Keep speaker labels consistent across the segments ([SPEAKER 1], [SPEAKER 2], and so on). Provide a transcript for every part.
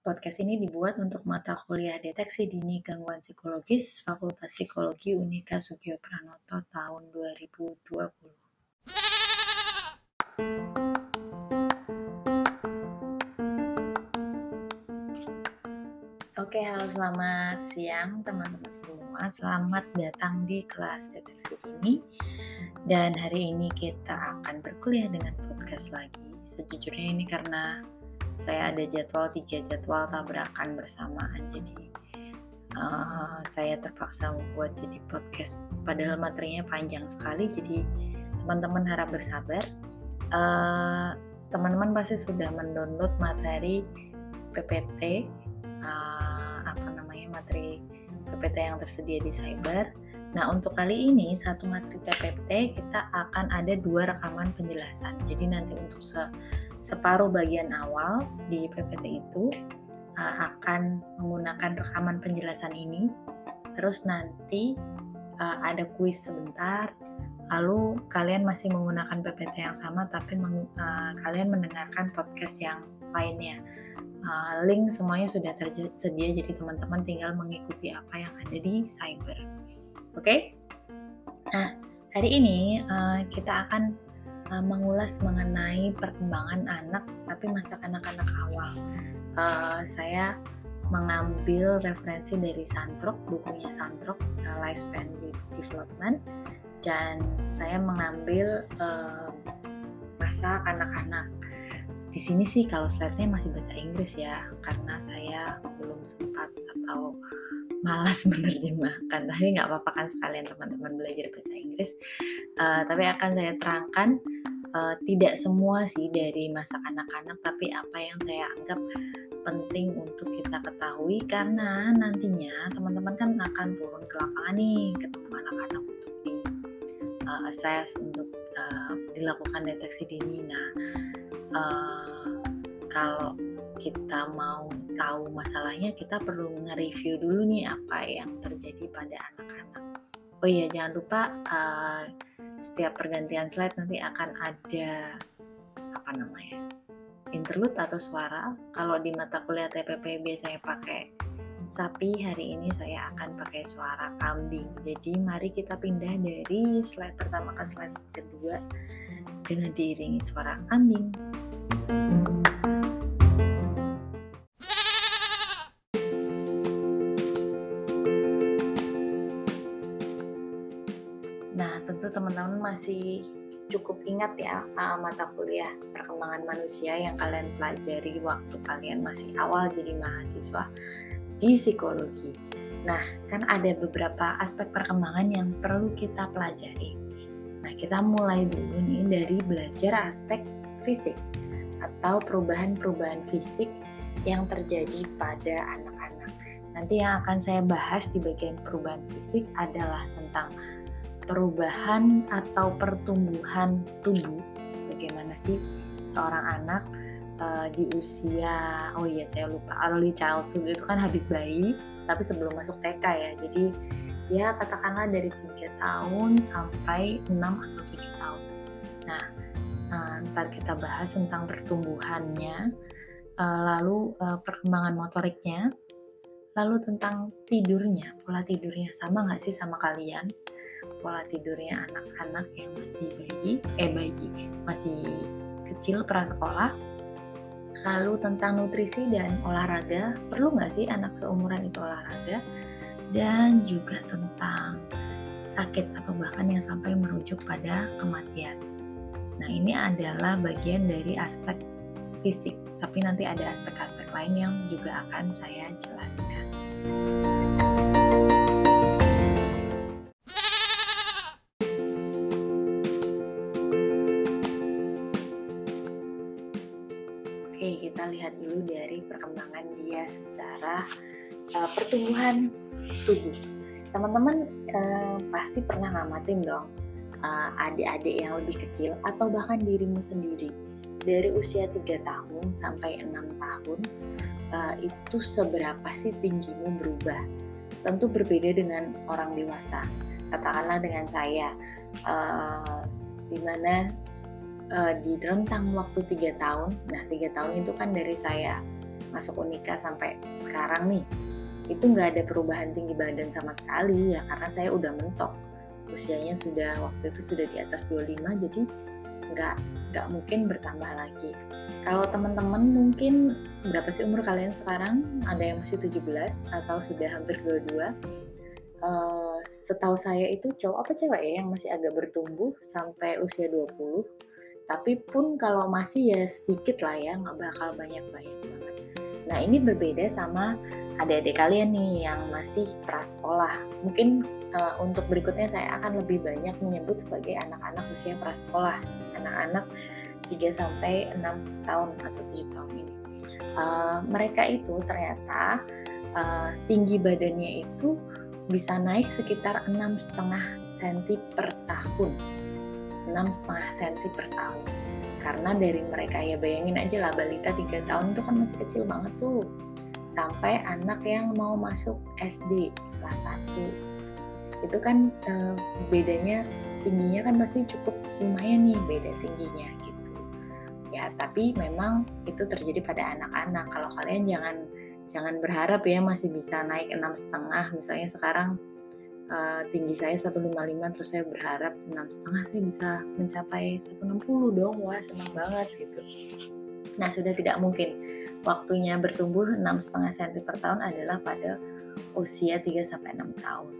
[SPEAKER 1] Podcast ini dibuat untuk mata kuliah Deteksi Dini Gangguan Psikologis Fakultas Psikologi Unika Sugio Pranoto tahun 2020. Oke, halo selamat siang teman-teman semua. Selamat datang di kelas Deteksi Dini. Dan hari ini kita akan berkuliah dengan podcast lagi. Sejujurnya ini karena saya ada jadwal tiga jadwal tabrakan bersamaan. Jadi uh, saya terpaksa membuat jadi podcast. Padahal materinya panjang sekali. Jadi teman-teman harap bersabar. Eh, teman-teman pasti sudah mendownload materi PPT uh, eh, apa namanya materi PPT yang tersedia di cyber. Nah, untuk kali ini satu materi PPT kita akan ada dua rekaman penjelasan. Jadi nanti untuk separuh bagian awal di PPT itu uh, akan menggunakan rekaman penjelasan ini. Terus nanti uh, ada kuis sebentar. Lalu kalian masih menggunakan PPT yang sama tapi meng, uh, kalian mendengarkan podcast yang lainnya. Uh, link semuanya sudah tersedia jadi teman-teman tinggal mengikuti apa yang ada di cyber. Oke? Okay? Nah, hari ini uh, kita akan uh, mengulas mengenai perkembangan anak tapi masa kanak-kanak awal. Uh, saya mengambil referensi dari Santrok, bukunya Santrok, uh, Lifespan Development, dan saya mengambil uh, masa kanak-kanak. Di sini sih kalau slide-nya masih bahasa Inggris ya, karena saya belum sempat atau malas menerjemahkan. Tapi nggak apa-apa kan sekalian teman-teman belajar bahasa Inggris. Uh, tapi akan saya terangkan uh, tidak semua sih dari masa kanak-kanak tapi apa yang saya anggap penting untuk kita ketahui karena nantinya teman-teman kan akan turun ke lapangan nih ketemu anak-anak untuk di uh, assess untuk uh, dilakukan deteksi dini nah uh, kalau kita mau tahu masalahnya kita perlu nge-review dulu nih apa yang terjadi pada anak-anak oh iya jangan lupa uh, setiap pergantian slide nanti akan ada apa namanya interlude atau suara. Kalau di mata kuliah TPP biasanya pakai sapi, hari ini saya akan pakai suara kambing. Jadi mari kita pindah dari slide pertama ke slide kedua dengan diiringi suara kambing. masih cukup ingat ya mata kuliah perkembangan manusia yang kalian pelajari waktu kalian masih awal jadi mahasiswa di psikologi. Nah, kan ada beberapa aspek perkembangan yang perlu kita pelajari. Nah, kita mulai dulu nih dari belajar aspek fisik atau perubahan-perubahan fisik yang terjadi pada anak-anak. Nanti yang akan saya bahas di bagian perubahan fisik adalah tentang perubahan atau pertumbuhan tubuh bagaimana sih seorang anak uh, di usia oh iya saya lupa early childhood itu kan habis bayi tapi sebelum masuk TK ya. Jadi ya katakanlah dari tiga tahun sampai 6 atau 7 tahun. Nah uh, ntar kita bahas tentang pertumbuhannya uh, lalu perkembangan motoriknya lalu tentang tidurnya. Pola tidurnya sama nggak sih sama kalian? Pola tidurnya anak-anak yang masih bayi, eh bayi, masih kecil prasekolah. Lalu tentang nutrisi dan olahraga, perlu nggak sih anak seumuran itu olahraga? Dan juga tentang sakit atau bahkan yang sampai merujuk pada kematian. Nah ini adalah bagian dari aspek fisik, tapi nanti ada aspek-aspek lain yang juga akan saya jelaskan. Lihat dulu dari perkembangan dia secara uh, pertumbuhan tubuh. Teman-teman uh, pasti pernah ngamatin dong uh, adik-adik yang lebih kecil atau bahkan dirimu sendiri dari usia 3 tahun sampai 6 tahun uh, itu seberapa sih tinggimu berubah? Tentu berbeda dengan orang dewasa. Katakanlah dengan saya, uh, di uh, di rentang waktu tiga tahun. Nah, tiga tahun itu kan dari saya masuk unika sampai sekarang nih itu nggak ada perubahan tinggi badan sama sekali ya karena saya udah mentok. Usianya sudah waktu itu sudah di atas 25 jadi nggak nggak mungkin bertambah lagi. Kalau teman-teman mungkin berapa sih umur kalian sekarang? Ada yang masih 17 atau sudah hampir 22 uh, setahu saya itu cowok apa cewek ya yang masih agak bertumbuh sampai usia 20 tapi pun kalau masih ya sedikit lah ya nggak bakal banyak-banyak banget nah ini berbeda sama adik-adik kalian nih yang masih prasekolah mungkin uh, untuk berikutnya saya akan lebih banyak menyebut sebagai anak-anak usia prasekolah, anak-anak 3 sampai 6 tahun atau 7 tahun ini. Uh, mereka itu ternyata uh, tinggi badannya itu bisa naik sekitar 6,5 cm per tahun. 6,5 cm per tahun. Karena dari mereka ya bayangin aja lah balita 3 tahun itu kan masih kecil banget tuh. Sampai anak yang mau masuk SD kelas 1 itu kan uh, bedanya tingginya kan pasti cukup lumayan nih beda tingginya gitu ya tapi memang itu terjadi pada anak-anak kalau kalian jangan jangan berharap ya masih bisa naik enam setengah misalnya sekarang uh, tinggi saya 155 terus saya berharap enam setengah saya bisa mencapai 160 dong. Wah senang banget gitu. Nah sudah tidak mungkin waktunya bertumbuh enam setengah cm per tahun adalah pada usia 3 sampai 6 tahun.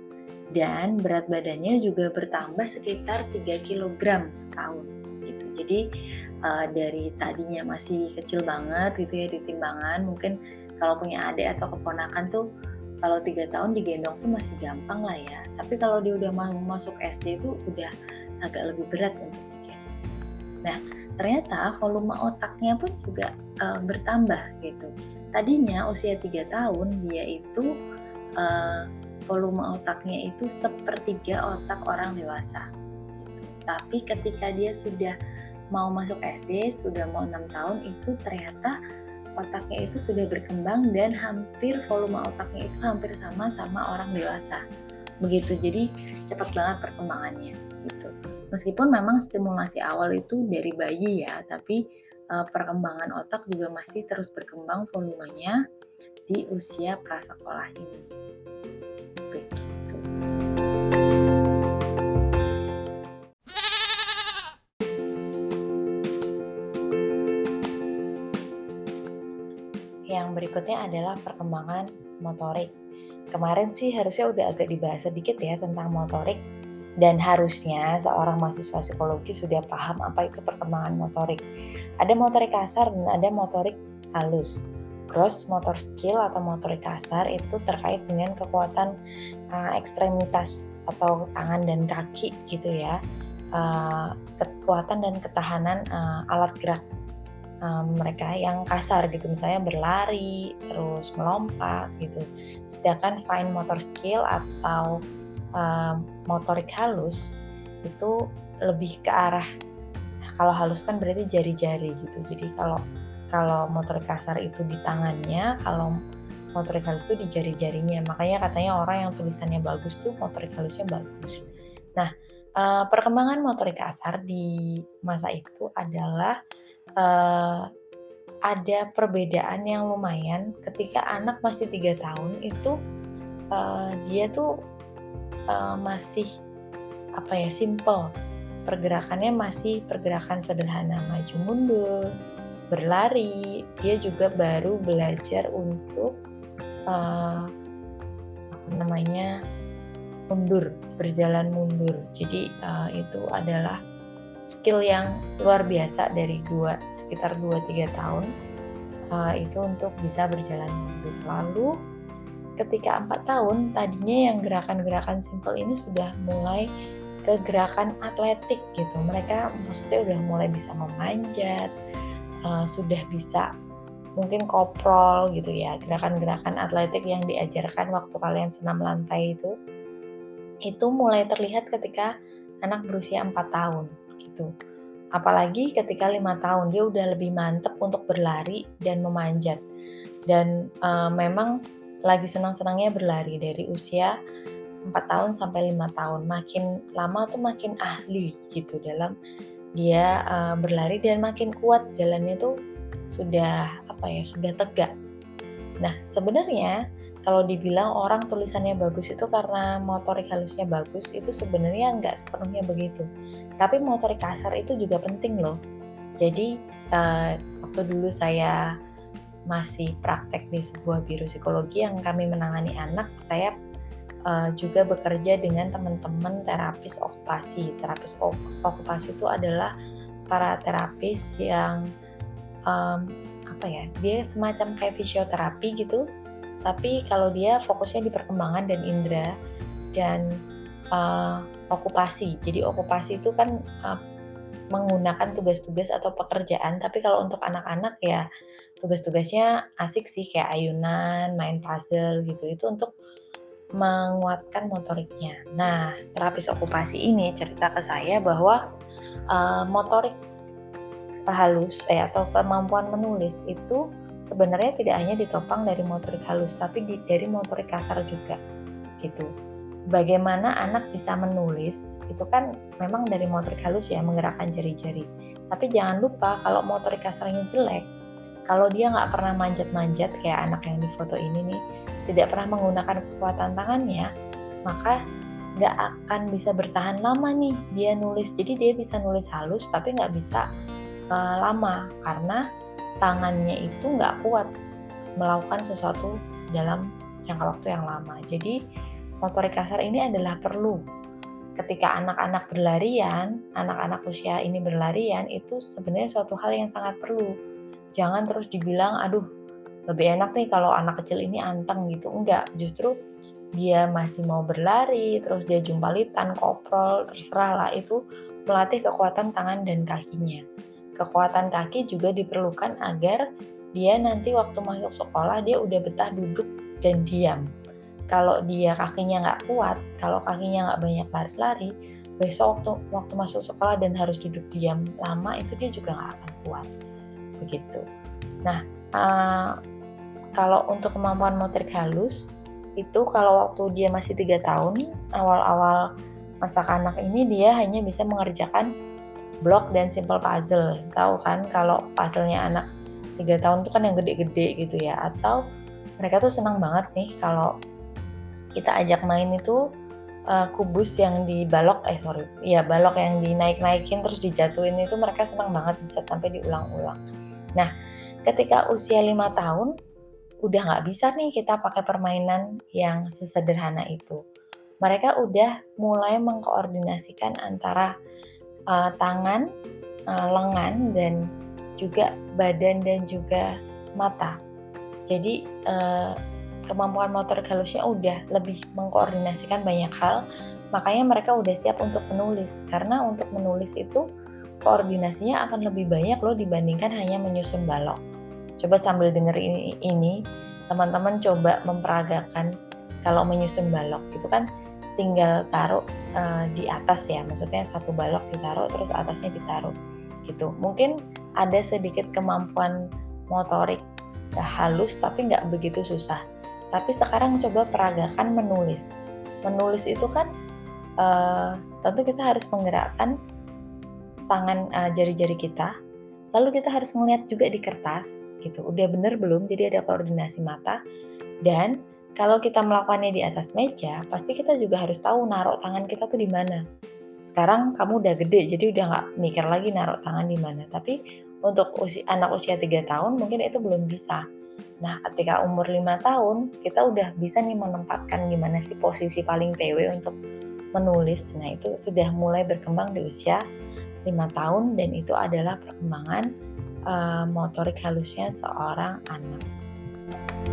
[SPEAKER 1] Dan berat badannya juga bertambah sekitar 3 kg setahun gitu. Jadi uh, dari tadinya masih kecil banget gitu ya di timbangan, mungkin kalau punya adik atau keponakan tuh kalau tiga tahun digendong tuh masih gampang lah ya. Tapi kalau dia udah mau masuk SD itu udah agak lebih berat untuk digendong. Nah, ternyata volume otaknya pun juga uh, bertambah gitu. Tadinya usia tiga tahun dia itu uh, volume otaknya itu sepertiga otak orang dewasa. Gitu. Tapi ketika dia sudah mau masuk SD, sudah mau enam tahun, itu ternyata otaknya itu sudah berkembang dan hampir volume otaknya itu hampir sama sama orang dewasa. Begitu, jadi cepat banget perkembangannya. Gitu. Meskipun memang stimulasi awal itu dari bayi ya, tapi uh, perkembangan otak juga masih terus berkembang volumenya di usia prasekolah ini. Berikutnya adalah perkembangan motorik. Kemarin sih harusnya udah agak dibahas sedikit ya tentang motorik dan harusnya seorang mahasiswa psikologi sudah paham apa itu perkembangan motorik. Ada motorik kasar dan ada motorik halus. Gross motor skill atau motorik kasar itu terkait dengan kekuatan uh, ekstremitas atau tangan dan kaki gitu ya. Uh, kekuatan dan ketahanan uh, alat gerak um, mereka yang kasar gitu. Misalnya berlari terus melompat gitu. Sedangkan fine motor skill atau um, motorik halus itu lebih ke arah kalau halus kan berarti jari-jari gitu. Jadi kalau kalau motorik kasar itu di tangannya kalau motorik halus itu di jari-jarinya. Makanya katanya orang yang tulisannya bagus tuh motorik halusnya bagus. Nah uh, perkembangan motorik kasar di masa itu adalah uh, ada perbedaan yang lumayan. Ketika anak masih tiga tahun itu uh, dia tuh uh, masih apa ya simple. Pergerakannya masih pergerakan sederhana maju mundur berlari. Dia juga baru belajar untuk uh, apa namanya mundur berjalan mundur. Jadi uh, itu adalah skill yang luar biasa dari dua sekitar 2-3 tahun uh, itu untuk bisa berjalan mundur. Lalu ketika empat tahun tadinya yang gerakan-gerakan simple ini sudah mulai ke gerakan atletik gitu. Mereka maksudnya udah mulai bisa memanjat, uh, sudah bisa mungkin koprol gitu ya gerakan-gerakan atletik yang diajarkan waktu kalian senam lantai itu itu mulai terlihat ketika anak berusia 4 tahun gitu. Apalagi ketika lima tahun dia udah lebih mantep untuk berlari dan memanjat. Dan uh, memang lagi senang-senangnya berlari dari usia 4 tahun sampai lima tahun. Makin lama tuh makin ahli gitu dalam dia uh, berlari dan makin kuat jalannya tuh sudah apa ya sudah tegak Nah, sebenarnya kalau dibilang orang tulisannya bagus itu karena motorik halusnya bagus, itu sebenarnya nggak sepenuhnya begitu. Tapi motorik kasar itu juga penting loh. Jadi uh, waktu dulu saya masih praktek di sebuah biro psikologi yang kami menangani anak, saya uh, juga bekerja dengan teman-teman terapis okupasi. Terapis okupasi itu adalah para terapis yang um, apa ya? Dia semacam kayak fisioterapi gitu, tapi kalau dia fokusnya di perkembangan dan indera dan uh, okupasi. Jadi okupasi itu kan uh, menggunakan tugas-tugas atau pekerjaan, tapi kalau untuk anak-anak ya tugas-tugasnya asik sih kayak ayunan, main puzzle gitu. Itu untuk menguatkan motoriknya. Nah, terapis okupasi ini cerita ke saya bahwa uh, motorik halus eh, atau kemampuan menulis itu sebenarnya tidak hanya ditopang dari motorik halus, tapi di, dari motorik kasar juga, gitu. Bagaimana anak bisa menulis itu kan memang dari motorik halus ya menggerakkan jari-jari. Tapi jangan lupa kalau motorik kasarnya jelek, kalau dia nggak pernah manjat-manjat kayak anak yang di foto ini nih, tidak pernah menggunakan kekuatan tangannya, maka nggak akan bisa bertahan lama nih dia nulis. Jadi dia bisa nulis halus tapi nggak bisa uh, lama karena tangannya itu nggak kuat melakukan sesuatu dalam jangka waktu yang lama. Jadi motorik kasar ini adalah perlu. Ketika anak-anak berlarian, anak-anak usia ini berlarian itu sebenarnya suatu hal yang sangat perlu. Jangan terus dibilang aduh lebih enak nih kalau anak kecil ini anteng gitu. Enggak justru dia masih mau berlari terus dia jumpalitan koprol terserah lah. Itu melatih kekuatan tangan dan kakinya kekuatan kaki juga diperlukan agar dia nanti waktu masuk sekolah dia udah betah duduk dan diam kalau dia kakinya nggak kuat kalau kakinya nggak banyak lari-lari besok waktu waktu masuk sekolah dan harus duduk diam lama itu dia juga nggak akan kuat begitu. Nah, uh, kalau untuk kemampuan motorik halus itu kalau waktu dia masih tiga tahun awal-awal masa kanak ini dia hanya bisa mengerjakan blok dan simple puzzle. Tahu kan kalau puzzlenya anak tiga tahun itu kan yang gede-gede gitu ya. Atau mereka tuh senang banget nih kalau kita ajak main itu uh, kubus yang dibalok eh sorry ya balok yang dinaik-naikin terus dijatuhin itu mereka senang banget bisa sampai diulang-ulang. Nah, ketika usia lima tahun, udah nggak bisa nih kita pakai permainan yang sesederhana itu. Mereka udah mulai mengkoordinasikan antara uh, tangan, uh, lengan, dan juga badan dan juga mata. Jadi uh, kemampuan motor halusnya udah lebih mengkoordinasikan banyak hal, makanya mereka udah siap untuk menulis. Karena untuk menulis itu koordinasinya akan lebih banyak loh dibandingkan hanya menyusun balok. Coba sambil denger ini, teman-teman coba memperagakan kalau menyusun balok itu kan tinggal taruh uh, di atas ya, maksudnya satu balok ditaruh terus atasnya ditaruh gitu. Mungkin ada sedikit kemampuan motorik ya, halus tapi nggak begitu susah. Tapi sekarang coba peragakan menulis. Menulis itu kan uh, tentu kita harus menggerakkan tangan jari-jari kita lalu kita harus melihat juga di kertas gitu udah bener belum jadi ada koordinasi mata dan kalau kita melakukannya di atas meja pasti kita juga harus tahu naruh tangan kita tuh di mana sekarang kamu udah gede jadi udah nggak mikir lagi naruh tangan di mana tapi untuk usia, anak usia 3 tahun mungkin itu belum bisa Nah, ketika umur 5 tahun, kita udah bisa nih menempatkan gimana sih posisi paling PW untuk menulis. Nah, itu sudah mulai berkembang di usia 5 tahun dan itu adalah perkembangan uh, motorik halusnya seorang anak.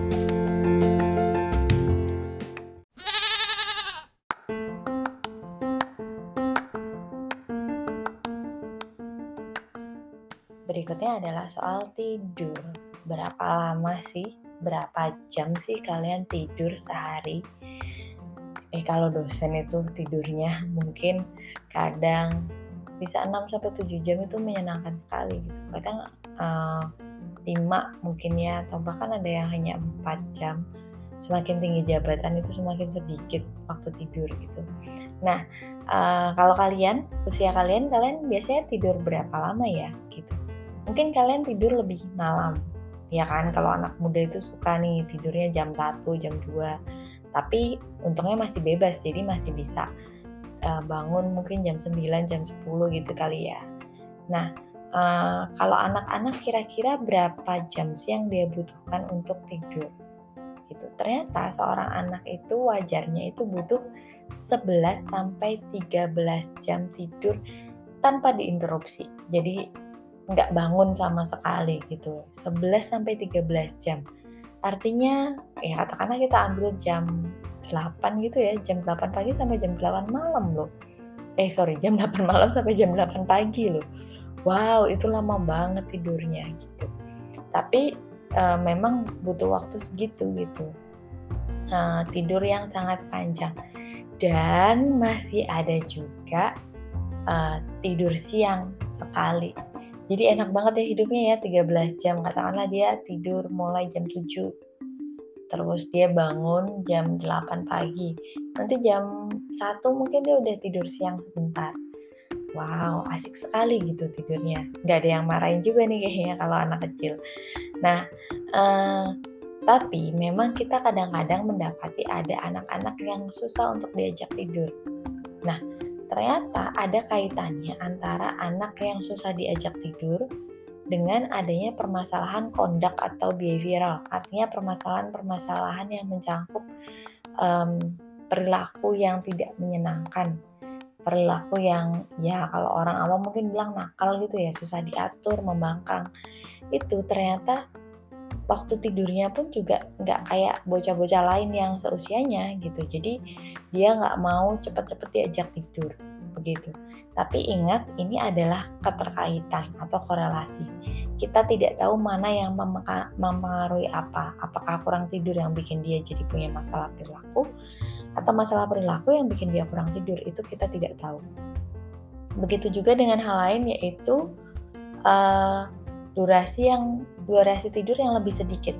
[SPEAKER 1] Berikutnya adalah soal tidur. Berapa lama sih? Berapa jam sih kalian tidur sehari? Eh kalau dosen itu tidurnya mungkin kadang bisa 6 sampai 7 jam itu menyenangkan sekali gitu. Kadang uh, eh, 5 mungkin ya atau bahkan ada yang hanya 4 jam. Semakin tinggi jabatan itu semakin sedikit waktu tidur gitu. Nah, uh, kalau kalian usia kalian kalian biasanya tidur berapa lama ya gitu. Mungkin kalian tidur lebih malam. ya kan? Kalau anak muda itu suka nih tidurnya jam 1 jam 2 tapi untungnya masih bebas jadi masih bisa uh, bangun mungkin jam 9 jam 10 gitu kali ya. Nah uh, kalau anak-anak kira-kira berapa jam sih yang dia butuhkan untuk tidur? Gitu. Ternyata seorang anak itu wajarnya itu butuh 11 sampai 13 jam tidur tanpa diinterupsi. Jadi nggak bangun sama sekali gitu. 11 sampai 13 jam. Artinya ya katakanlah kita ambil jam 8 gitu ya jam 8 pagi sampai jam 8 malam loh. Eh sorry jam 8 malam sampai jam 8 pagi loh. Wow itu lama banget tidurnya gitu. Tapi e, memang butuh waktu segitu gitu. E, tidur yang sangat panjang. Dan masih ada juga e, tidur siang sekali jadi enak banget ya hidupnya ya 13 jam. Katakanlah dia tidur mulai jam 7 terus dia bangun jam 8 pagi. Nanti jam 1 mungkin dia udah tidur siang sebentar. Wow asik sekali gitu tidurnya. Nggak ada yang marahin juga nih kayaknya kalau anak kecil. Nah eh, tapi memang kita kadang-kadang mendapati ada anak-anak yang susah untuk diajak tidur. Nah Ternyata ada kaitannya antara anak yang susah diajak tidur dengan adanya permasalahan kondak atau behavioral, artinya permasalahan-permasalahan yang mencangkup um, perilaku yang tidak menyenangkan, perilaku yang ya kalau orang awam mungkin bilang nakal gitu ya, susah diatur, membangkang. Itu ternyata waktu tidurnya pun juga nggak kayak bocah-bocah lain yang seusianya gitu. Jadi dia nggak mau cepet-cepet diajak tidur begitu. Tapi ingat ini adalah keterkaitan atau korelasi. Kita tidak tahu mana yang mempengaruhi apa. Apakah kurang tidur yang bikin dia jadi punya masalah perilaku atau masalah perilaku yang bikin dia kurang tidur itu kita tidak tahu. Begitu juga dengan hal lain yaitu uh, durasi yang durasi tidur yang lebih sedikit.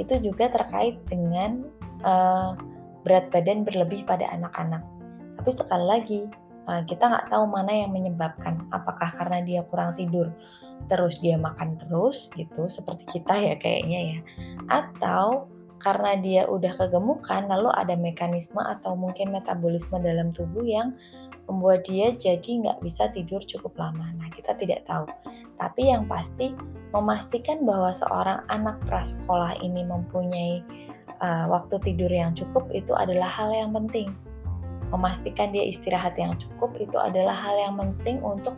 [SPEAKER 1] Itu juga terkait dengan uh, berat badan berlebih pada anak-anak. Tapi sekali lagi kita nggak tahu mana yang menyebabkan. Apakah karena dia kurang tidur, terus dia makan terus gitu seperti kita ya kayaknya ya, atau karena dia udah kegemukan lalu ada mekanisme atau mungkin metabolisme dalam tubuh yang membuat dia jadi nggak bisa tidur cukup lama. Nah kita tidak tahu. Tapi yang pasti memastikan bahwa seorang anak prasekolah ini mempunyai uh, waktu tidur yang cukup itu adalah hal yang penting. Memastikan dia istirahat yang cukup itu adalah hal yang penting untuk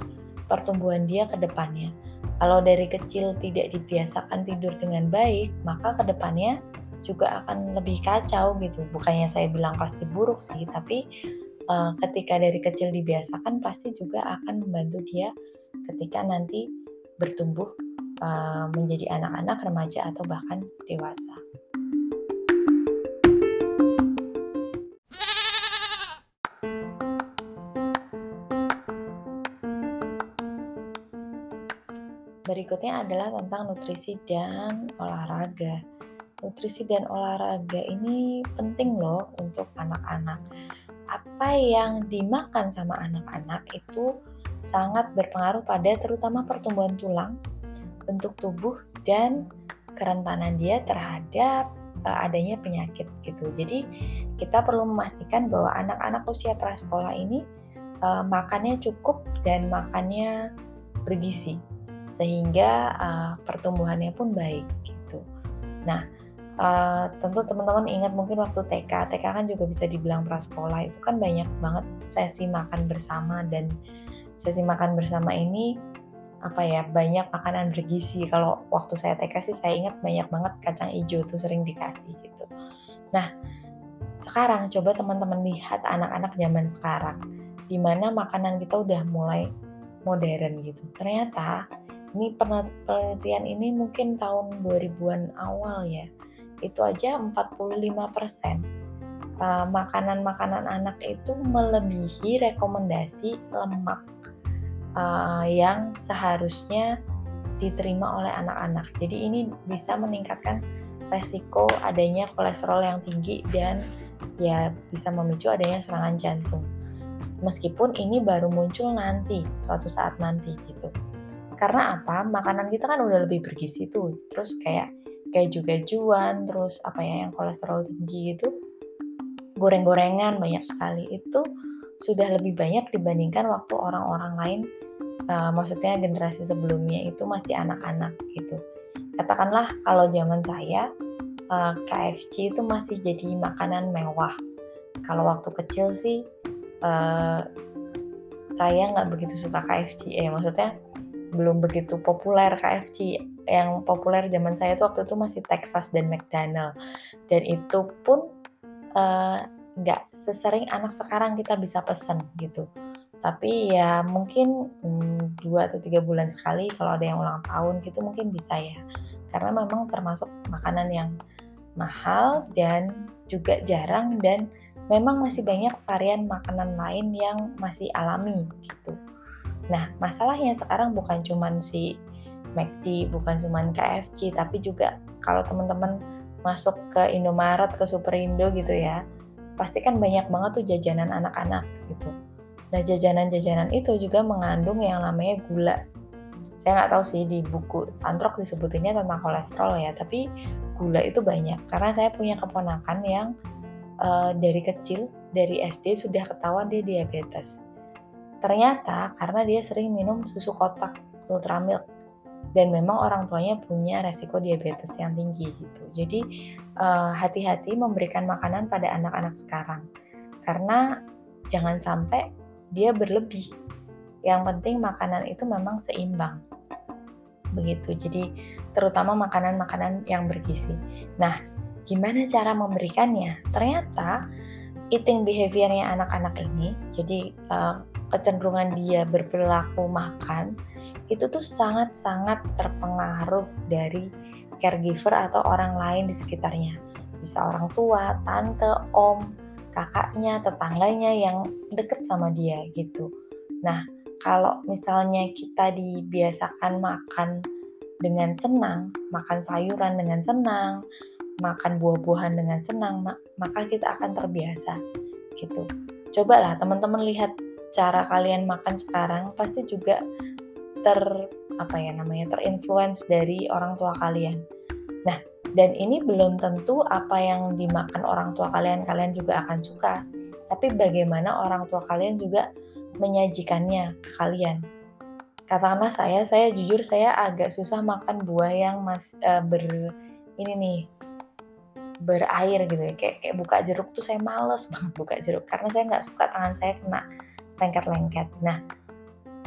[SPEAKER 1] pertumbuhan dia ke depannya. Kalau dari kecil tidak dibiasakan tidur dengan baik, maka ke depannya juga akan lebih kacau gitu. Bukannya saya bilang pasti buruk sih, tapi uh, ketika dari kecil dibiasakan pasti juga akan membantu dia ketika nanti bertumbuh uh, menjadi anak-anak, remaja, atau bahkan dewasa. Berikutnya adalah tentang nutrisi dan olahraga. Nutrisi dan olahraga ini penting loh untuk anak-anak. Apa yang dimakan sama anak-anak itu sangat berpengaruh pada terutama pertumbuhan tulang, bentuk tubuh dan kerentanan dia terhadap uh, adanya penyakit gitu. Jadi kita perlu memastikan bahwa anak-anak usia prasekolah ini uh, makannya cukup dan makannya bergizi sehingga uh, pertumbuhannya pun baik gitu. Nah, uh, tentu teman-teman ingat mungkin waktu TK, TK kan juga bisa dibilang prasekolah itu kan banyak banget sesi makan bersama dan sesi makan bersama ini apa ya banyak makanan bergizi. Kalau waktu saya TK sih saya ingat banyak banget kacang hijau tuh sering dikasih gitu. Nah sekarang coba teman-teman lihat anak-anak zaman sekarang di mana makanan kita udah mulai modern gitu. Ternyata ini penelitian ini mungkin tahun 2000-an awal ya itu aja 45% uh, makanan-makanan anak itu melebihi rekomendasi lemak uh, yang seharusnya diterima oleh anak-anak. Jadi ini bisa meningkatkan resiko adanya kolesterol yang tinggi dan ya bisa memicu adanya serangan jantung. Meskipun ini baru muncul nanti, suatu saat nanti gitu. Karena apa? Makanan kita kan udah lebih bergizi tuh. Terus kayak keju-kejuan terus apa ya yang kolesterol tinggi itu goreng-gorengan banyak sekali. Itu sudah lebih banyak dibandingkan waktu orang-orang lain uh, maksudnya generasi sebelumnya itu masih anak-anak gitu. Katakanlah kalau zaman saya uh, eh, KFC itu masih jadi makanan mewah. Kalau waktu kecil sih uh, saya nggak begitu suka KFC eh maksudnya belum begitu populer KFC yang populer zaman saya itu waktu itu masih Texas dan McDonald. Dan itu pun nggak uh, sesering anak sekarang kita bisa pesen gitu. Tapi ya mungkin hmm, dua atau tiga bulan sekali kalau ada yang ulang tahun gitu mungkin bisa ya. Karena memang termasuk makanan yang mahal dan juga jarang dan memang masih banyak varian makanan lain yang masih alami gitu. Nah, masalahnya sekarang bukan cuma si McD, bukan cuma KFC, tapi juga kalau teman-teman masuk ke Indomaret, ke Superindo gitu ya, pasti kan banyak banget tuh jajanan anak-anak gitu. Nah, jajanan-jajanan itu juga mengandung yang namanya gula. Saya nggak tahu sih di buku Santrok disebutinnya tentang kolesterol ya, tapi gula itu banyak. Karena saya punya keponakan yang uh, dari kecil, dari SD sudah ketahuan dia diabetes Ternyata karena dia sering minum susu kotak Ultramilk dan memang orang tuanya punya resiko diabetes yang tinggi gitu. Jadi uh, hati-hati memberikan makanan pada anak-anak sekarang karena jangan sampai dia berlebih. Yang penting makanan itu memang seimbang. Begitu. Jadi terutama makanan-makanan yang bergizi. Nah, gimana cara memberikannya? Ternyata eating behaviornya anak-anak ini, jadi uh, kecenderungan dia berperilaku makan itu tuh sangat-sangat terpengaruh dari caregiver atau orang lain di sekitarnya. Bisa orang tua, tante, om, kakaknya, tetangganya yang deket sama dia gitu. Nah, kalau misalnya kita dibiasakan makan dengan senang, makan sayuran dengan senang, makan buah-buahan dengan senang, maka kita akan terbiasa gitu. Cobalah teman-teman lihat cara kalian makan sekarang pasti juga ter apa ya namanya terinfluence dari orang tua kalian. Nah, dan ini belum tentu apa yang dimakan orang tua kalian kalian juga akan suka. Tapi bagaimana orang tua kalian juga menyajikannya ke kalian. Katakanlah saya, saya jujur saya agak susah makan buah yang mas uh, ber ini nih berair gitu ya kayak, kayak buka jeruk tuh saya males banget buka jeruk karena saya nggak suka tangan saya kena lengket-lengket. Nah,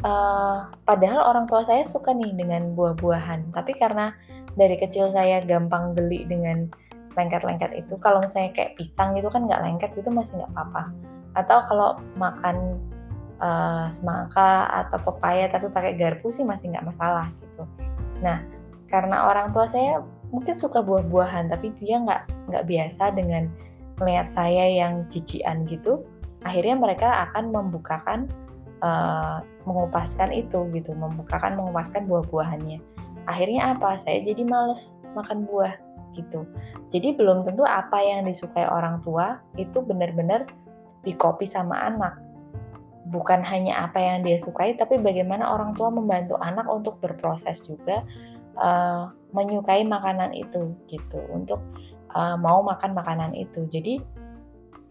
[SPEAKER 1] uh, padahal orang tua saya suka nih dengan buah-buahan, tapi karena dari kecil saya gampang geli dengan lengket-lengket itu, kalau misalnya kayak pisang gitu kan nggak lengket itu masih nggak apa-apa. Atau kalau makan uh, semangka atau pepaya tapi pakai garpu sih masih nggak masalah gitu. Nah, karena orang tua saya mungkin suka buah-buahan, tapi dia nggak nggak biasa dengan melihat saya yang cician gitu, akhirnya mereka akan membukakan uh, mengupaskan itu gitu membukakan mengupaskan buah-buahannya. Akhirnya apa? Saya jadi males makan buah gitu. Jadi belum tentu apa yang disukai orang tua itu benar-benar dikopi sama anak. Bukan hanya apa yang dia sukai tapi bagaimana orang tua membantu anak untuk berproses juga uh, menyukai makanan itu gitu untuk uh, mau makan makanan itu. Jadi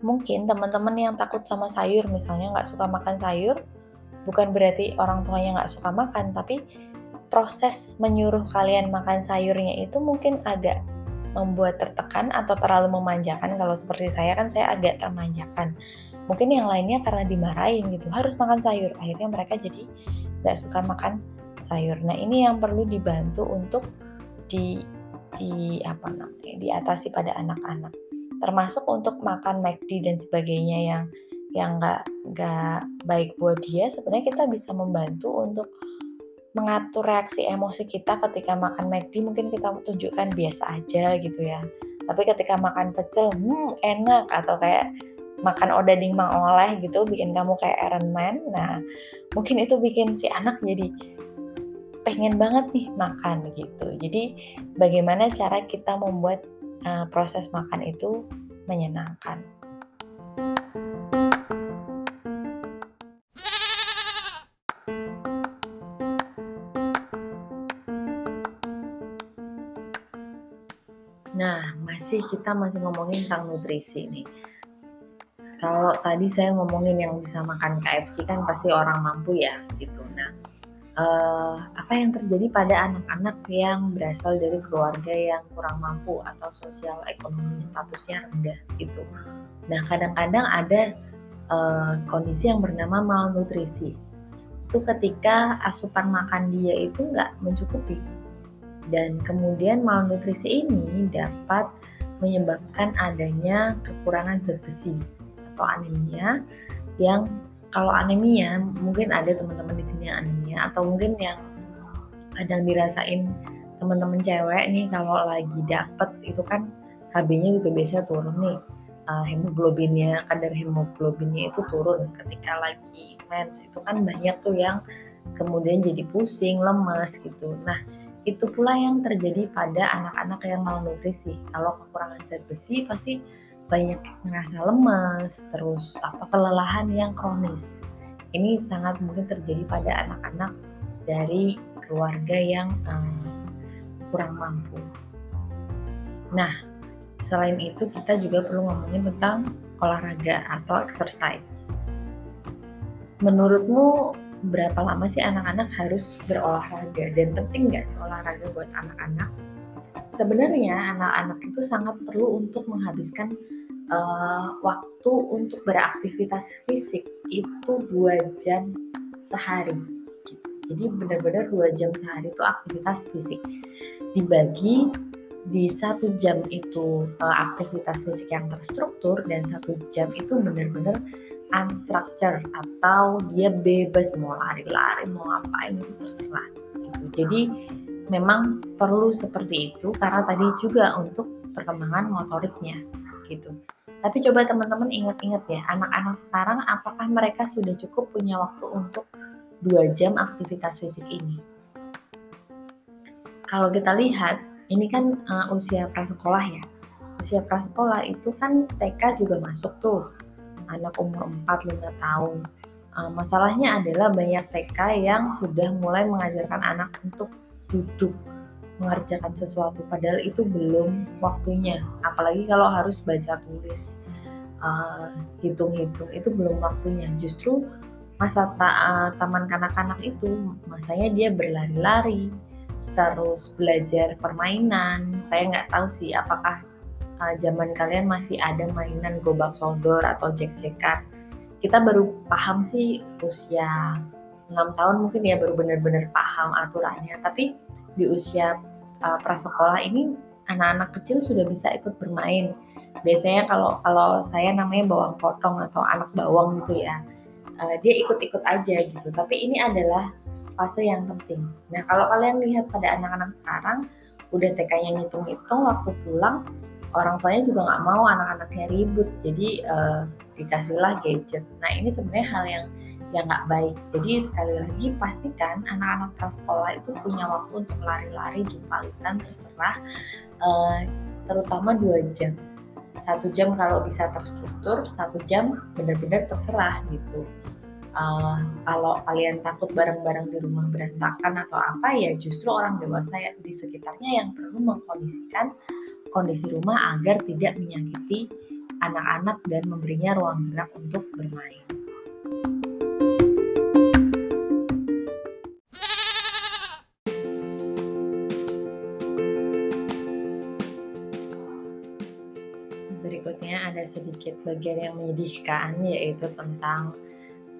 [SPEAKER 1] mungkin teman-teman yang takut sama sayur misalnya nggak suka makan sayur bukan berarti orang tuanya nggak suka makan tapi proses menyuruh kalian makan sayurnya itu mungkin agak membuat tertekan atau terlalu memanjakan. Kalau seperti saya kan saya agak termanjakan. Mungkin yang lainnya karena dimarahin gitu harus makan sayur. Akhirnya mereka jadi nggak suka makan sayur. Nah ini yang perlu dibantu untuk di di apa namanya diatasi pada anak-anak termasuk untuk makan McD dan sebagainya yang yang nggak nggak baik buat dia sebenarnya kita bisa membantu untuk mengatur reaksi emosi kita ketika makan McD mungkin kita tunjukkan biasa aja gitu ya. Tapi ketika makan pecel hmm enak. Atau kayak makan odading mang oleh gitu bikin kamu kayak Iron Man. Nah mungkin itu bikin si anak jadi pengen banget nih makan gitu. Jadi bagaimana cara kita membuat Eh, proses makan itu menyenangkan. Nah, masih kita masih ngomongin tentang nutrisi nih. Kalau tadi saya ngomongin yang bisa makan KFC kan pasti orang mampu ya gitu. Nah, uh, apa yang terjadi pada anak-anak yang berasal dari keluarga yang kurang mampu atau sosial ekonomi statusnya rendah gitu. Nah, kadang-kadang ada uh, kondisi yang bernama malnutrisi. Itu ketika asupan makan dia itu nggak mencukupi dan kemudian malnutrisi ini dapat menyebabkan adanya kekurangan zat besi atau anemia yang kalau anemia mungkin ada teman-teman di sini yang anemia atau mungkin yang kadang dirasain teman-teman cewek nih kalau lagi dapet itu kan HB-nya juga biasa turun nih. Uh, hemoglobinnya kadar hemoglobinnya itu turun. Ketika lagi mens itu kan banyak tuh yang kemudian jadi pusing lemas gitu. Nah itu pula yang terjadi pada anak-anak yang malnutrisi. Kalau kekurangan zat besi pasti banyak ngerasa lemas, terus apa kelelahan yang kronis. Ini sangat mungkin terjadi pada anak-anak dari keluarga yang um, kurang mampu. Nah, selain itu kita juga perlu ngomongin tentang olahraga atau exercise. Menurutmu berapa lama sih anak-anak harus berolahraga dan penting nggak sih olahraga buat anak-anak? Sebenarnya anak-anak itu sangat perlu untuk menghabiskan uh, waktu untuk beraktivitas fisik itu dua jam sehari. Jadi benar-benar dua jam sehari itu aktivitas fisik dibagi di satu jam itu uh, aktivitas fisik yang terstruktur dan satu jam itu benar-benar unstructured atau dia bebas mau lari-lari mau ngapain itu terserah gitu. jadi memang perlu seperti itu karena tadi juga untuk perkembangan motoriknya gitu tapi coba teman-teman ingat-ingat ya anak-anak sekarang apakah mereka sudah cukup punya waktu untuk dua jam aktivitas fisik ini? Kalau kita lihat ini kan uh, usia prasekolah ya. Usia prasekolah itu kan TK juga masuk tuh. Anak umur 4-5 tahun. Uh, masalahnya adalah banyak TK yang sudah mulai mengajarkan anak untuk duduk mengerjakan sesuatu padahal itu belum waktunya. Apalagi kalau harus baca tulis uh, hitung-hitung itu belum waktunya. Justru masa ta uh, taman kanak-kanak itu masanya dia berlari-lari terus belajar permainan. Saya nggak tahu sih apakah uh, zaman kalian masih ada mainan gobak sodor atau jek-jekan kita baru paham sih usia 6 tahun mungkin ya baru benar-benar paham aturannya. Tapi di usia uh, prasekolah ini anak-anak kecil sudah bisa ikut bermain. Biasanya kalau kalau saya namanya bawang potong atau anak bawang gitu ya uh, dia ikut-ikut aja gitu. Tapi ini adalah fase yang penting. Nah kalau kalian lihat pada anak-anak sekarang udah TK-nya ngitung-ngitung waktu pulang orang tuanya juga nggak mau anak-anaknya ribut. Jadi uh, dikasihlah gadget. Nah ini sebenarnya hal yang yang nggak baik. Jadi sekali lagi pastikan anak-anak prasekolah itu punya waktu untuk lari-lari jumpalitan terserah uh, terutama dua jam. Satu jam kalau bisa terstruktur satu jam benar-benar terserah gitu. Uh, kalau kalian takut barang-barang di rumah berantakan atau apa ya justru orang dewasa di sekitarnya yang perlu mengkondisikan kondisi rumah agar tidak menyakiti anak-anak dan memberinya ruang gerak untuk bermain. Ada sedikit bagian yang menyedihkan yaitu tentang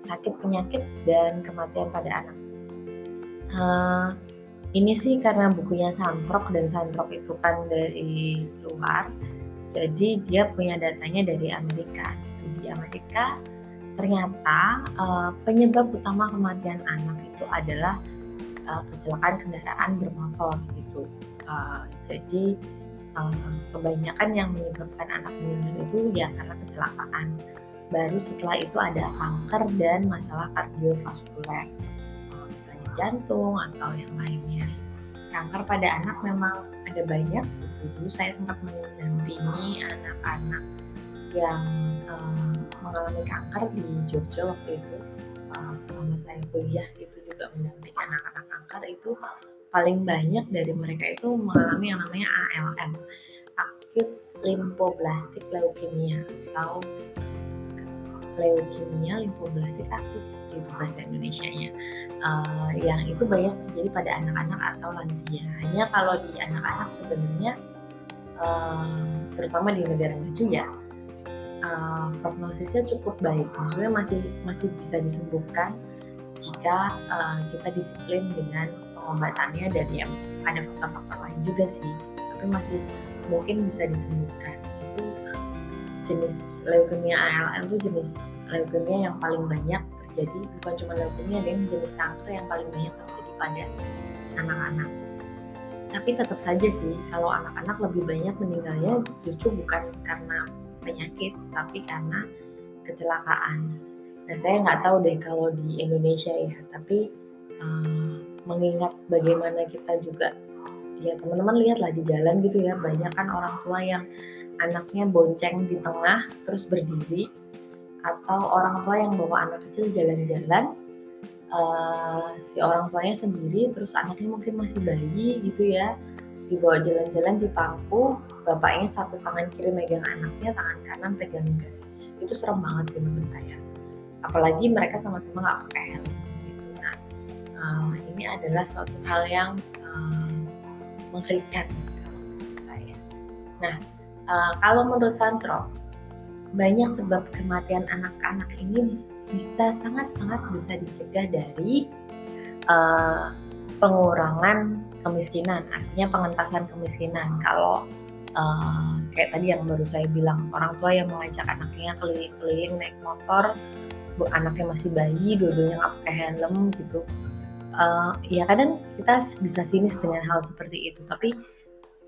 [SPEAKER 1] sakit penyakit dan kematian pada anak. Uh, ini sih karena bukunya Santrok dan Santrok itu kan dari luar jadi dia punya datanya dari Amerika di Amerika ternyata uh, penyebab utama kematian anak itu adalah uh, kecelakaan kendaraan bermotor gitu uh, jadi uh, kebanyakan yang menyebabkan anak meninggal itu ya karena kecelakaan baru setelah itu ada kanker dan masalah kardiovaskuler misalnya jantung atau yang lainnya. Kanker pada anak memang ada banyak. Gitu. Dulu saya sempat mendampingi anak-anak yang uh, mengalami kanker di Jogja waktu itu. Selama saya kuliah itu juga mendampingi anak-anak kanker itu paling banyak dari mereka itu mengalami yang namanya ALM limfoblastik leukemia atau leukemia limfoblastik akut itu bahasa Indonesia-nya. Uh, yang itu banyak terjadi pada anak-anak atau lansia. Hanya kalau di anak-anak sebenarnya uh, terutama di negara maju ya uh, prognosisnya cukup baik. Maksudnya masih masih bisa disembuhkan jika uh, kita disiplin dengan pengobatannya dan ya ada faktor-faktor lain juga sih. Tapi masih mungkin bisa disembuhkan itu jenis leukemia ALL itu jenis leukemia yang paling banyak terjadi. Bukan cuma leukemia dan jenis kanker yang paling banyak terjadi pada anak-anak. Tapi tetap saja sih kalau anak-anak lebih banyak meninggalnya justru bukan karena penyakit tapi karena kecelakaan. Nah saya nggak tahu deh kalau di Indonesia ya tapi uh, mengingat bagaimana kita juga ya teman-teman lihatlah di jalan gitu ya banyak kan orang tua yang anaknya bonceng di tengah terus berdiri atau orang tua yang bawa anak kecil jalan-jalan uh, si orang tuanya sendiri terus anaknya mungkin masih bayi gitu ya dibawa jalan-jalan di pangku bapaknya satu tangan kiri megang anaknya tangan kanan pegang gas. Itu serem banget sih menurut saya. Apalagi mereka sama-sama nggak pakai helm uh, ini adalah suatu hal yang uh, mengerikan kalau menurut saya. Nah, uh, kalau menurut Santro, banyak sebab kematian anak-anak ini bisa sangat-sangat bisa dicegah dari uh, pengurangan kemiskinan, artinya pengentasan kemiskinan. Kalau uh, kayak tadi yang baru saya bilang, orang tua yang mengajak anaknya keliling-keliling naik motor, anaknya masih bayi, dua-duanya nggak pakai helm gitu, uh, ya kadang kita bisa sinis dengan hal seperti itu tapi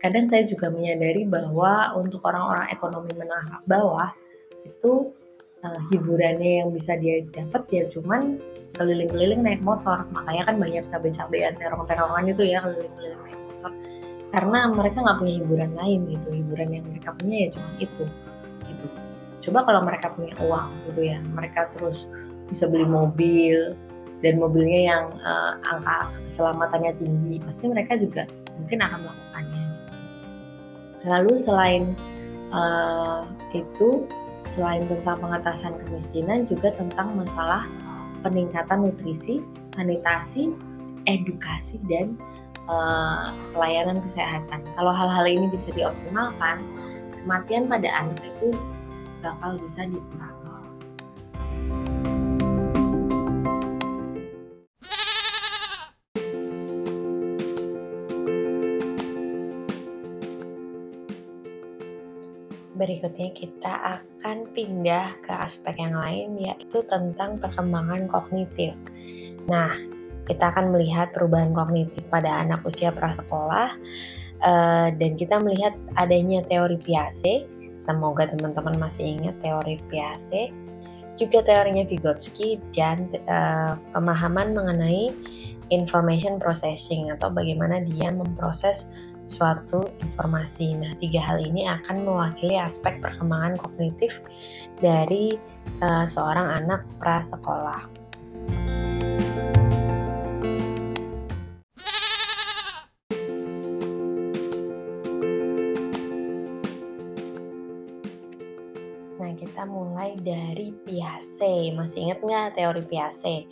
[SPEAKER 1] kadang saya juga menyadari bahwa untuk orang-orang ekonomi menengah bawah itu uh, hiburannya yang bisa dia dapat ya cuman keliling-keliling naik motor. Makanya kan banyak cabai-cabean terong-terongan itu ya keliling-keliling naik motor. Karena mereka nggak punya hiburan lain gitu hiburan yang mereka punya ya cuma itu gitu. Coba kalau mereka punya uang gitu ya mereka terus bisa beli mobil dan mobilnya yang uh, angka keselamatannya tinggi pasti mereka juga mungkin akan melakukannya. Lalu selain uh, itu selain tentang pengatasan kemiskinan juga tentang masalah peningkatan nutrisi sanitasi edukasi dan uh, pelayanan kesehatan. Kalau hal-hal ini bisa dioptimalkan kematian pada anak itu bakal bisa dikurangi berikutnya kita akan pindah ke aspek yang lain yaitu tentang perkembangan kognitif. Nah, kita akan melihat perubahan kognitif pada anak usia prasekolah uh, dan kita melihat adanya teori Piaget. Semoga teman-teman masih ingat teori Piaget. Juga teorinya Vygotsky dan uh, pemahaman mengenai information processing atau bagaimana dia memproses suatu informasi. Nah, tiga hal ini akan mewakili aspek perkembangan kognitif dari uh, seorang anak prasekolah. Nah, kita mulai dari Piaget. Masih ingat nggak teori Piaget?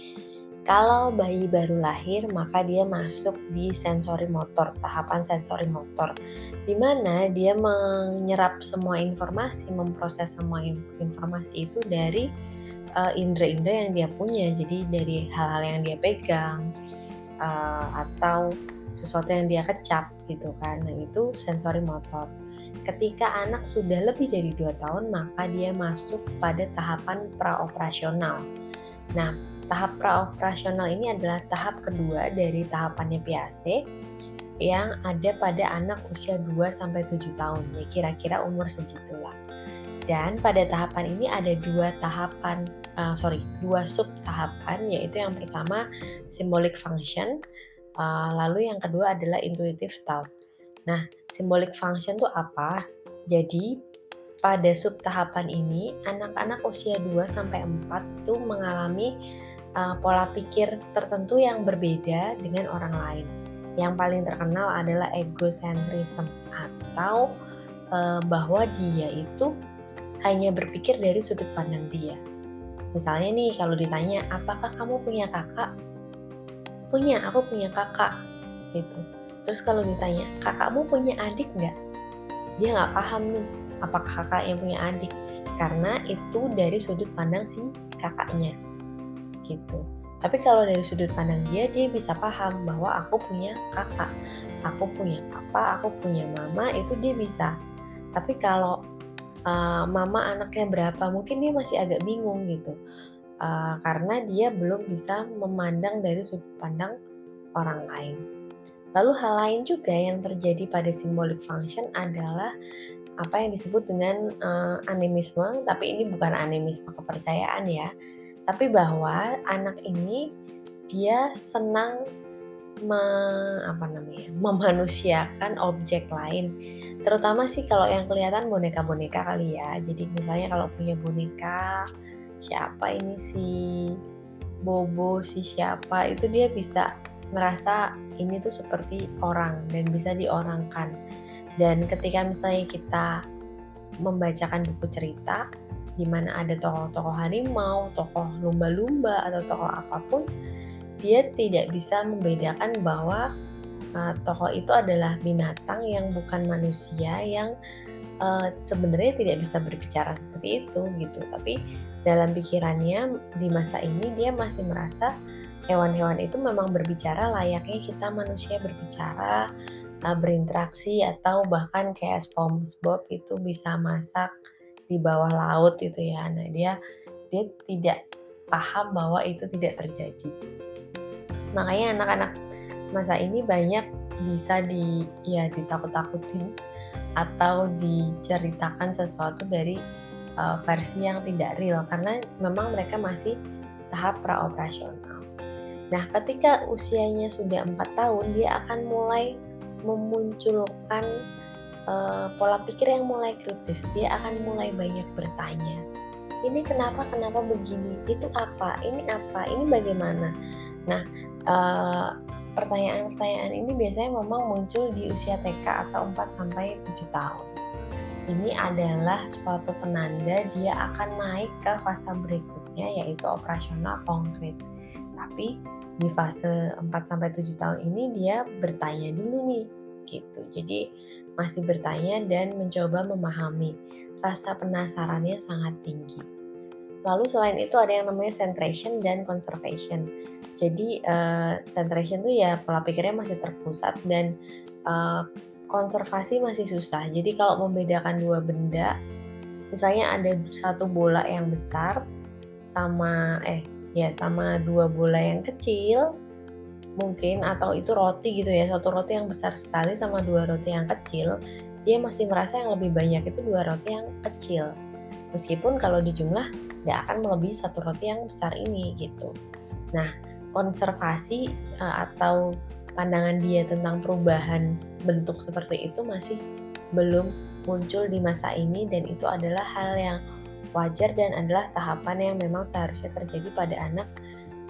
[SPEAKER 1] Kalau bayi baru lahir, maka dia masuk di sensori motor, tahapan sensori motor, di mana dia menyerap semua informasi, memproses semua informasi itu dari uh, indera-indera yang dia punya. Jadi dari hal-hal yang dia pegang uh, atau sesuatu yang dia kecap gitu kan. Nah, itu sensori motor. Ketika anak sudah lebih dari dua tahun, maka dia masuk pada tahapan praoperasional. Nah, tahap praoperasional ini adalah tahap kedua dari tahapannya PAC yang ada pada anak usia 2 sampai 7 tahun ya kira-kira umur segitulah. Dan pada tahapan ini ada dua tahapan uh, sorry dua sub tahapan yaitu yang pertama symbolic function uh, lalu yang kedua adalah intuitive thought. Nah, symbolic function itu apa? Jadi pada sub tahapan ini anak-anak usia 2 sampai 4 itu mengalami uh, pola pikir tertentu yang berbeda dengan orang lain. Yang paling terkenal adalah egocentrism atau uh, bahwa dia itu hanya berpikir dari sudut pandang dia. Misalnya nih kalau ditanya, apakah kamu punya kakak? Punya, aku punya kakak. Gitu. Terus kalau ditanya, kakakmu punya adik nggak? Dia nggak paham nih, apakah kakak yang punya adik. Karena itu dari sudut pandang si kakaknya. Gitu. Tapi kalau dari sudut pandang dia, dia bisa paham bahwa aku punya kakak, aku punya papa, aku punya mama, itu dia bisa. Tapi kalau uh, mama anaknya berapa, mungkin dia masih agak bingung gitu. Uh, karena dia belum bisa memandang dari sudut pandang orang lain. Lalu hal lain juga yang terjadi pada symbolic function adalah apa yang disebut dengan uh, animisme, tapi ini bukan animisme kepercayaan ya tapi bahwa anak ini dia senang me, apa namanya memanusiakan objek lain. Terutama sih kalau yang kelihatan boneka-boneka kali ya. Jadi misalnya kalau punya boneka siapa ini si Bobo si siapa itu dia bisa merasa ini tuh seperti orang dan bisa diorangkan. Dan ketika misalnya kita membacakan buku cerita di mana ada tokoh-tokoh harimau, tokoh lumba-lumba atau tokoh apa pun, dia tidak bisa membedakan bahwa uh, tokoh itu adalah binatang yang bukan manusia yang uh, sebenarnya tidak bisa berbicara seperti itu gitu. Tapi dalam pikirannya di masa ini dia masih merasa hewan-hewan itu memang berbicara layaknya kita manusia berbicara, uh, berinteraksi atau bahkan kayak SpongeBob itu bisa masak di bawah laut itu ya. Nah, dia dia tidak paham bahwa itu tidak terjadi. Makanya anak-anak masa ini banyak bisa di ya ditakut-takutin atau diceritakan sesuatu dari uh, versi yang tidak real karena memang mereka masih tahap praoperasional. Nah, ketika usianya sudah empat tahun, dia akan mulai memunculkan uh, pola pikir yang mulai kritis, dia akan mulai banyak bertanya. Ini kenapa, kenapa begini? Itu apa? Ini apa? Ini bagaimana? Nah, uh, pertanyaan-pertanyaan ini biasanya memang muncul di usia TK atau 4 sampai 7 tahun. Ini adalah suatu penanda dia akan naik ke fase berikutnya yaitu operasional konkret. Tapi di fase 4 sampai 7 tahun ini dia bertanya dulu nih gitu. Jadi masih bertanya dan mencoba memahami. Rasa penasarannya sangat tinggi. Lalu selain itu ada yang namanya centration dan conservation. Jadi uh, centration itu ya pola pikirnya masih terpusat dan uh, konservasi masih susah. Jadi kalau membedakan dua benda, misalnya ada satu bola yang besar sama eh ya sama dua bola yang kecil, mungkin atau itu roti gitu ya satu roti yang besar sekali sama dua roti yang kecil dia masih merasa yang lebih banyak itu dua roti yang kecil meskipun kalau di jumlah tidak akan melebihi satu roti yang besar ini gitu nah konservasi uh, atau pandangan dia tentang perubahan bentuk seperti itu masih belum muncul di masa ini dan itu adalah hal yang wajar dan adalah tahapan yang memang seharusnya terjadi pada anak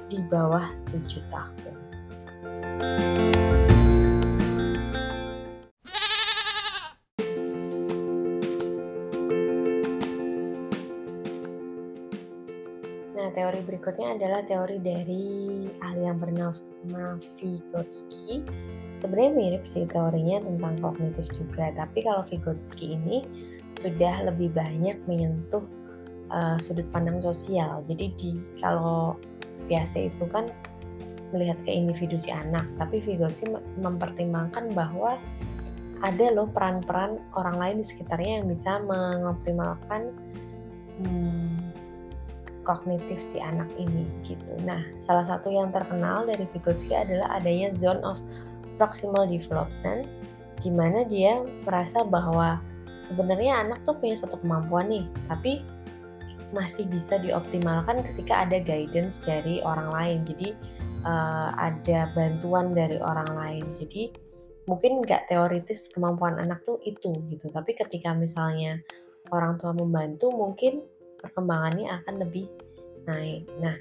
[SPEAKER 1] di bawah 7 tahun. Nah, teori berikutnya adalah teori dari ahli yang bernama Vygotsky. Sebenarnya mirip sih teorinya tentang kognitif juga, tapi kalau Vygotsky ini sudah lebih banyak menyentuh uh, sudut pandang sosial. Jadi di kalau biasa itu kan melihat ke individu si anak, tapi Vygotsky mempertimbangkan bahwa ada loh peran-peran orang lain di sekitarnya yang bisa mengoptimalkan hmm, kognitif si anak ini gitu. Nah, salah satu yang terkenal dari Vygotsky adalah adanya zone of proximal development, di mana dia merasa bahwa sebenarnya anak tuh punya satu kemampuan nih, tapi masih bisa dioptimalkan ketika ada guidance dari orang lain. Jadi uh, ada bantuan dari orang lain. Jadi mungkin nggak teoritis kemampuan anak tuh itu gitu. Tapi ketika misalnya orang tua membantu, mungkin perkembangannya akan lebih naik. Nah,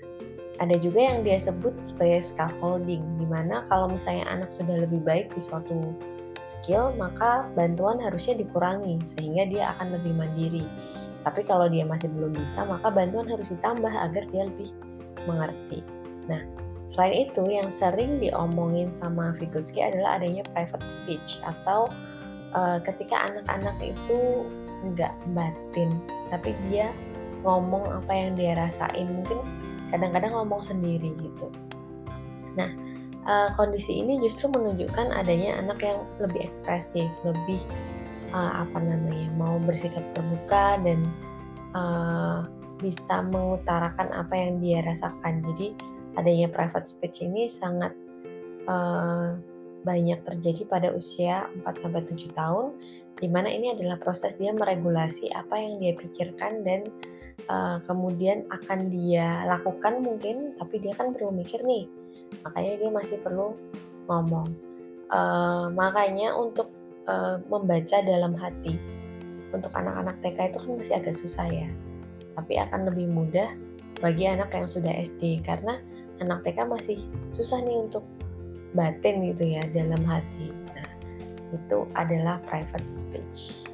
[SPEAKER 1] ada juga yang dia sebut sebagai scaffolding, di mana kalau misalnya anak sudah lebih baik di suatu
[SPEAKER 2] skill, maka bantuan harusnya dikurangi sehingga dia akan lebih mandiri. Tapi kalau dia masih belum bisa, maka bantuan harus ditambah agar dia lebih mengerti. Nah, selain itu yang sering diomongin sama Vygotsky adalah adanya private speech atau uh, ketika anak-anak itu nggak batin, tapi dia ngomong apa yang dia rasain. Mungkin kadang-kadang ngomong sendiri gitu. Nah, uh, kondisi ini justru menunjukkan adanya anak yang lebih ekspresif, lebih uh, apa namanya mau bersikap terbuka dan uh, bisa mengutarakan apa yang dia rasakan. Jadi adanya private speech ini sangat uh, banyak terjadi pada usia 4 sampai 7 tahun di mana ini adalah proses dia meregulasi apa yang dia pikirkan dan uh, kemudian akan dia lakukan mungkin tapi dia kan perlu mikir nih makanya dia masih perlu ngomong. Uh, makanya untuk uh, membaca dalam hati untuk anak-anak TK itu kan masih agak susah ya tapi akan lebih mudah bagi anak yang sudah SD karena anak TK masih susah nih untuk batin gitu ya dalam hati nah itu adalah private speech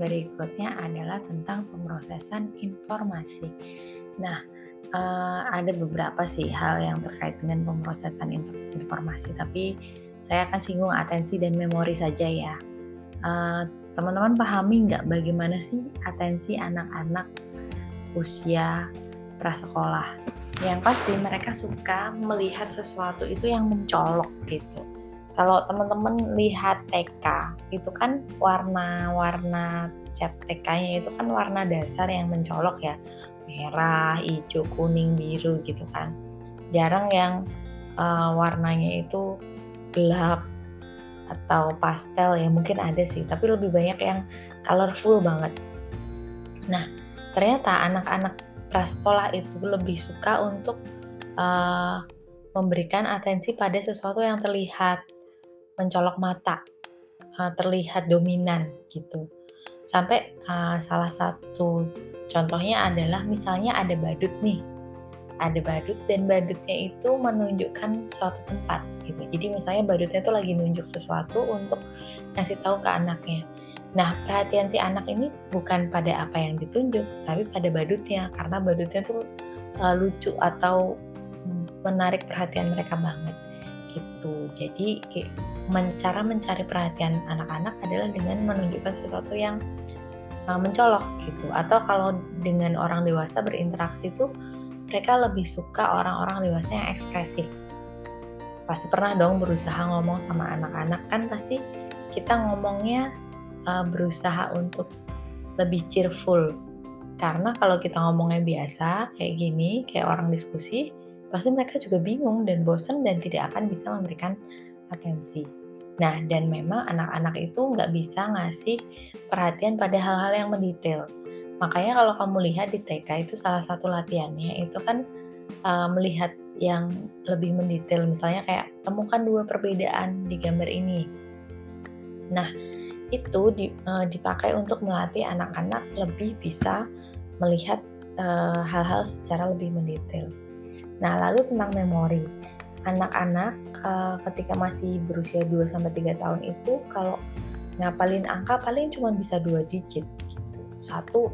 [SPEAKER 1] berikutnya adalah tentang pemrosesan informasi. Nah, uh, ada beberapa sih hal yang terkait dengan pemrosesan informasi, tapi saya akan singgung atensi dan memori saja ya. Uh, teman-teman pahami nggak bagaimana sih atensi anak-anak usia prasekolah? Yang pasti mereka suka melihat sesuatu itu yang mencolok gitu kalau teman-teman lihat TK itu kan warna-warna cat TK-nya itu kan warna dasar yang mencolok ya merah, hijau, kuning, biru gitu kan jarang yang uh, warnanya itu gelap atau pastel ya mungkin ada sih tapi lebih banyak yang colorful banget nah ternyata anak-anak prasekolah itu lebih suka untuk uh, memberikan atensi pada sesuatu yang terlihat mencolok mata, uh, terlihat dominan gitu. Sampai uh, salah satu contohnya adalah misalnya ada badut nih, ada badut dan badutnya itu menunjukkan suatu tempat gitu. Jadi misalnya badutnya itu lagi nunjuk sesuatu untuk ngasih tahu ke anaknya. Nah, perhatian si anak ini bukan pada apa yang ditunjuk, tapi pada badutnya karena badutnya tuh uh, lucu atau menarik perhatian mereka banget gitu. Jadi cara mencari perhatian anak-anak adalah dengan menunjukkan sesuatu yang uh, mencolok gitu. Atau kalau dengan orang dewasa berinteraksi itu mereka lebih suka orang-orang dewasa yang ekspresif. Pasti pernah dong berusaha ngomong sama anak-anak kan pasti kita ngomongnya uh, berusaha untuk lebih cheerful. Karena kalau kita ngomongnya biasa kayak gini, kayak orang diskusi, pasti mereka juga bingung dan bosan dan tidak akan bisa memberikan atensi. Nah, dan memang anak-anak itu nggak bisa ngasih perhatian pada hal-hal yang mendetail. Makanya kalau kamu lihat di TK itu salah satu latihannya itu kan uh, melihat yang lebih mendetail. Misalnya kayak temukan dua perbedaan di gambar ini. Nah, itu uh, dipakai untuk melatih anak-anak lebih bisa melihat eh, hal-hal secara lebih mendetail. Nah, lalu tentang memori anak-anak ketika masih berusia 2 sampai 3 tahun itu kalau ngapalin angka paling cuma bisa dua digit gitu. Satu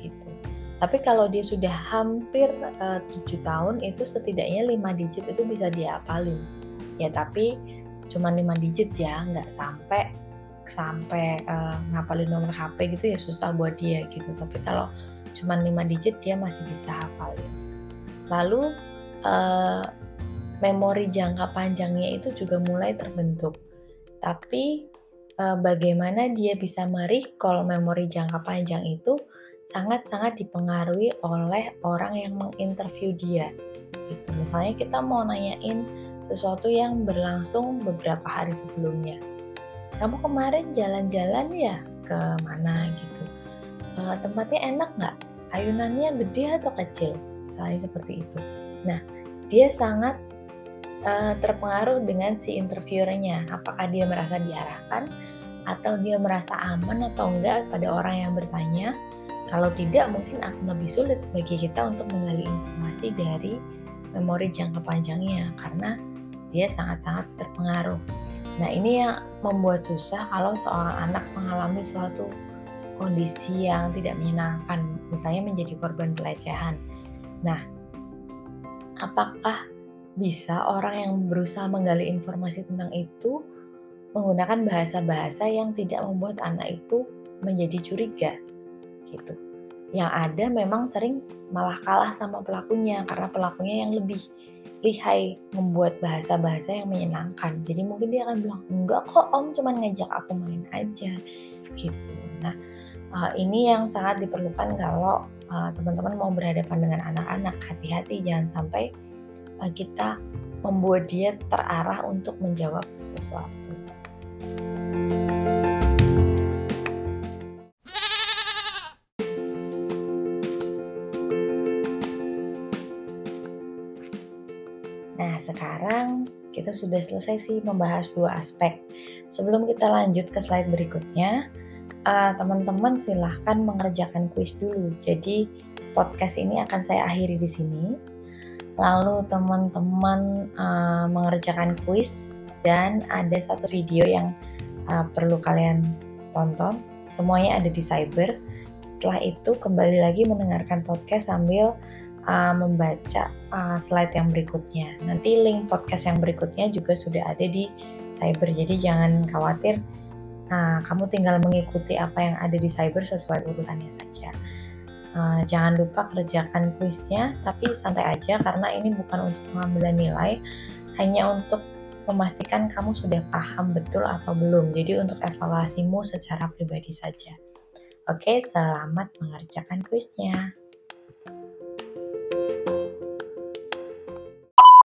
[SPEAKER 1] gitu. Tapi kalau dia sudah hampir eh, 7 tahun itu setidaknya 5 digit itu bisa dia apalin. Ya tapi cuma 5 digit ya, nggak sampai sampai uh, ngapalin nomor HP gitu ya susah buat dia gitu. Tapi kalau cuma 5 digit dia masih bisa hafalin. Lalu uh, memori jangka panjangnya itu juga mulai terbentuk. Tapi eh, bagaimana dia bisa merecall memori jangka panjang itu sangat-sangat dipengaruhi oleh orang yang menginterview dia. Gitu. Misalnya kita mau nanyain sesuatu yang berlangsung beberapa hari sebelumnya. Kamu kemarin jalan-jalan ya ke mana gitu? Uh, tempatnya enak nggak? Ayunannya gede atau kecil? Misalnya seperti itu. Nah, dia sangat uh, terpengaruh dengan si interviewernya. Apakah dia merasa diarahkan atau dia merasa aman atau enggak pada orang yang bertanya Kalau tidak, mungkin akan lebih sulit bagi kita untuk menggali informasi dari memori jangka panjangnya karena dia sangat-sangat terpengaruh. Nah, ini yang membuat susah kalau seorang anak mengalami suatu kondisi yang tidak menyenangkan, misalnya menjadi korban pelecehan. Nah, apakah bisa orang yang berusaha menggali informasi tentang itu menggunakan bahasa-bahasa yang tidak membuat anak itu menjadi curiga gitu. Yang ada memang sering malah kalah sama pelakunya karena pelakunya yang lebih lihai membuat bahasa-bahasa yang menyenangkan. Jadi mungkin dia akan bilang, enggak kok om cuma ngajak aku main aja gitu. Nah uh, ini yang sangat diperlukan kalau uh, teman-teman mau berhadapan dengan anak-anak. Hati-hati jangan sampai kita membuat dia terarah untuk menjawab sesuatu. Nah, sekarang kita sudah selesai sih membahas dua aspek. Sebelum kita lanjut ke slide berikutnya, uh, teman-teman silahkan mengerjakan kuis dulu. Jadi podcast ini akan saya akhiri di sini. Lalu teman-teman uh, mengerjakan kuis dan ada satu video yang uh, perlu kalian tonton. Semuanya ada di Cyber. Setelah itu kembali lagi mendengarkan podcast sambil uh, membaca uh, slide yang berikutnya. Nanti link podcast yang berikutnya juga sudah ada di Cyber. Jadi jangan khawatir Nah, kamu tinggal mengikuti apa yang ada di cyber sesuai urutannya saja. Uh, jangan lupa kerjakan kuisnya, tapi santai aja karena ini bukan untuk pengambilan nilai, hanya untuk memastikan kamu sudah paham betul atau belum. Jadi untuk evaluasimu secara pribadi saja. Oke, selamat mengerjakan kuisnya.